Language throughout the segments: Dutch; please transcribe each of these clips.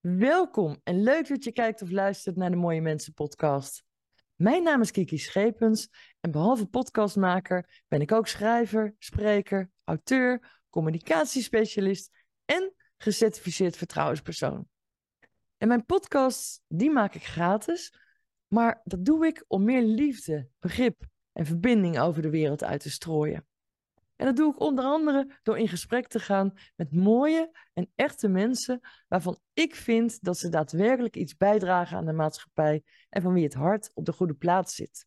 Welkom en leuk dat je kijkt of luistert naar de Mooie Mensen podcast. Mijn naam is Kiki Schepens en behalve podcastmaker ben ik ook schrijver, spreker, auteur, communicatiespecialist en gecertificeerd vertrouwenspersoon. En mijn podcasts, die maak ik gratis, maar dat doe ik om meer liefde, begrip en verbinding over de wereld uit te strooien. En dat doe ik onder andere door in gesprek te gaan met mooie en echte mensen waarvan ik vind dat ze daadwerkelijk iets bijdragen aan de maatschappij en van wie het hart op de goede plaats zit.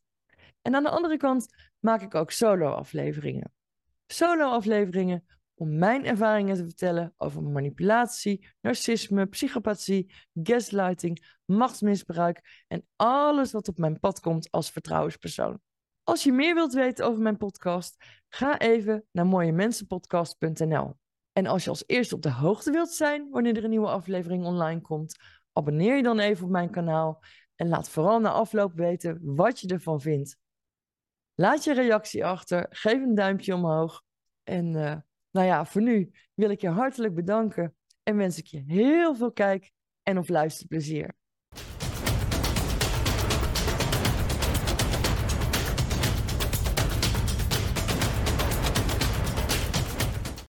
En aan de andere kant maak ik ook solo-afleveringen. Solo-afleveringen om mijn ervaringen te vertellen over manipulatie, narcisme, psychopathie, gaslighting, machtsmisbruik en alles wat op mijn pad komt als vertrouwenspersoon. Als je meer wilt weten over mijn podcast, ga even naar mooiemensenpodcast.nl. En als je als eerste op de hoogte wilt zijn wanneer er een nieuwe aflevering online komt, abonneer je dan even op mijn kanaal en laat vooral na afloop weten wat je ervan vindt. Laat je reactie achter, geef een duimpje omhoog. En uh, nou ja, voor nu wil ik je hartelijk bedanken en wens ik je heel veel kijk- en of luisterplezier.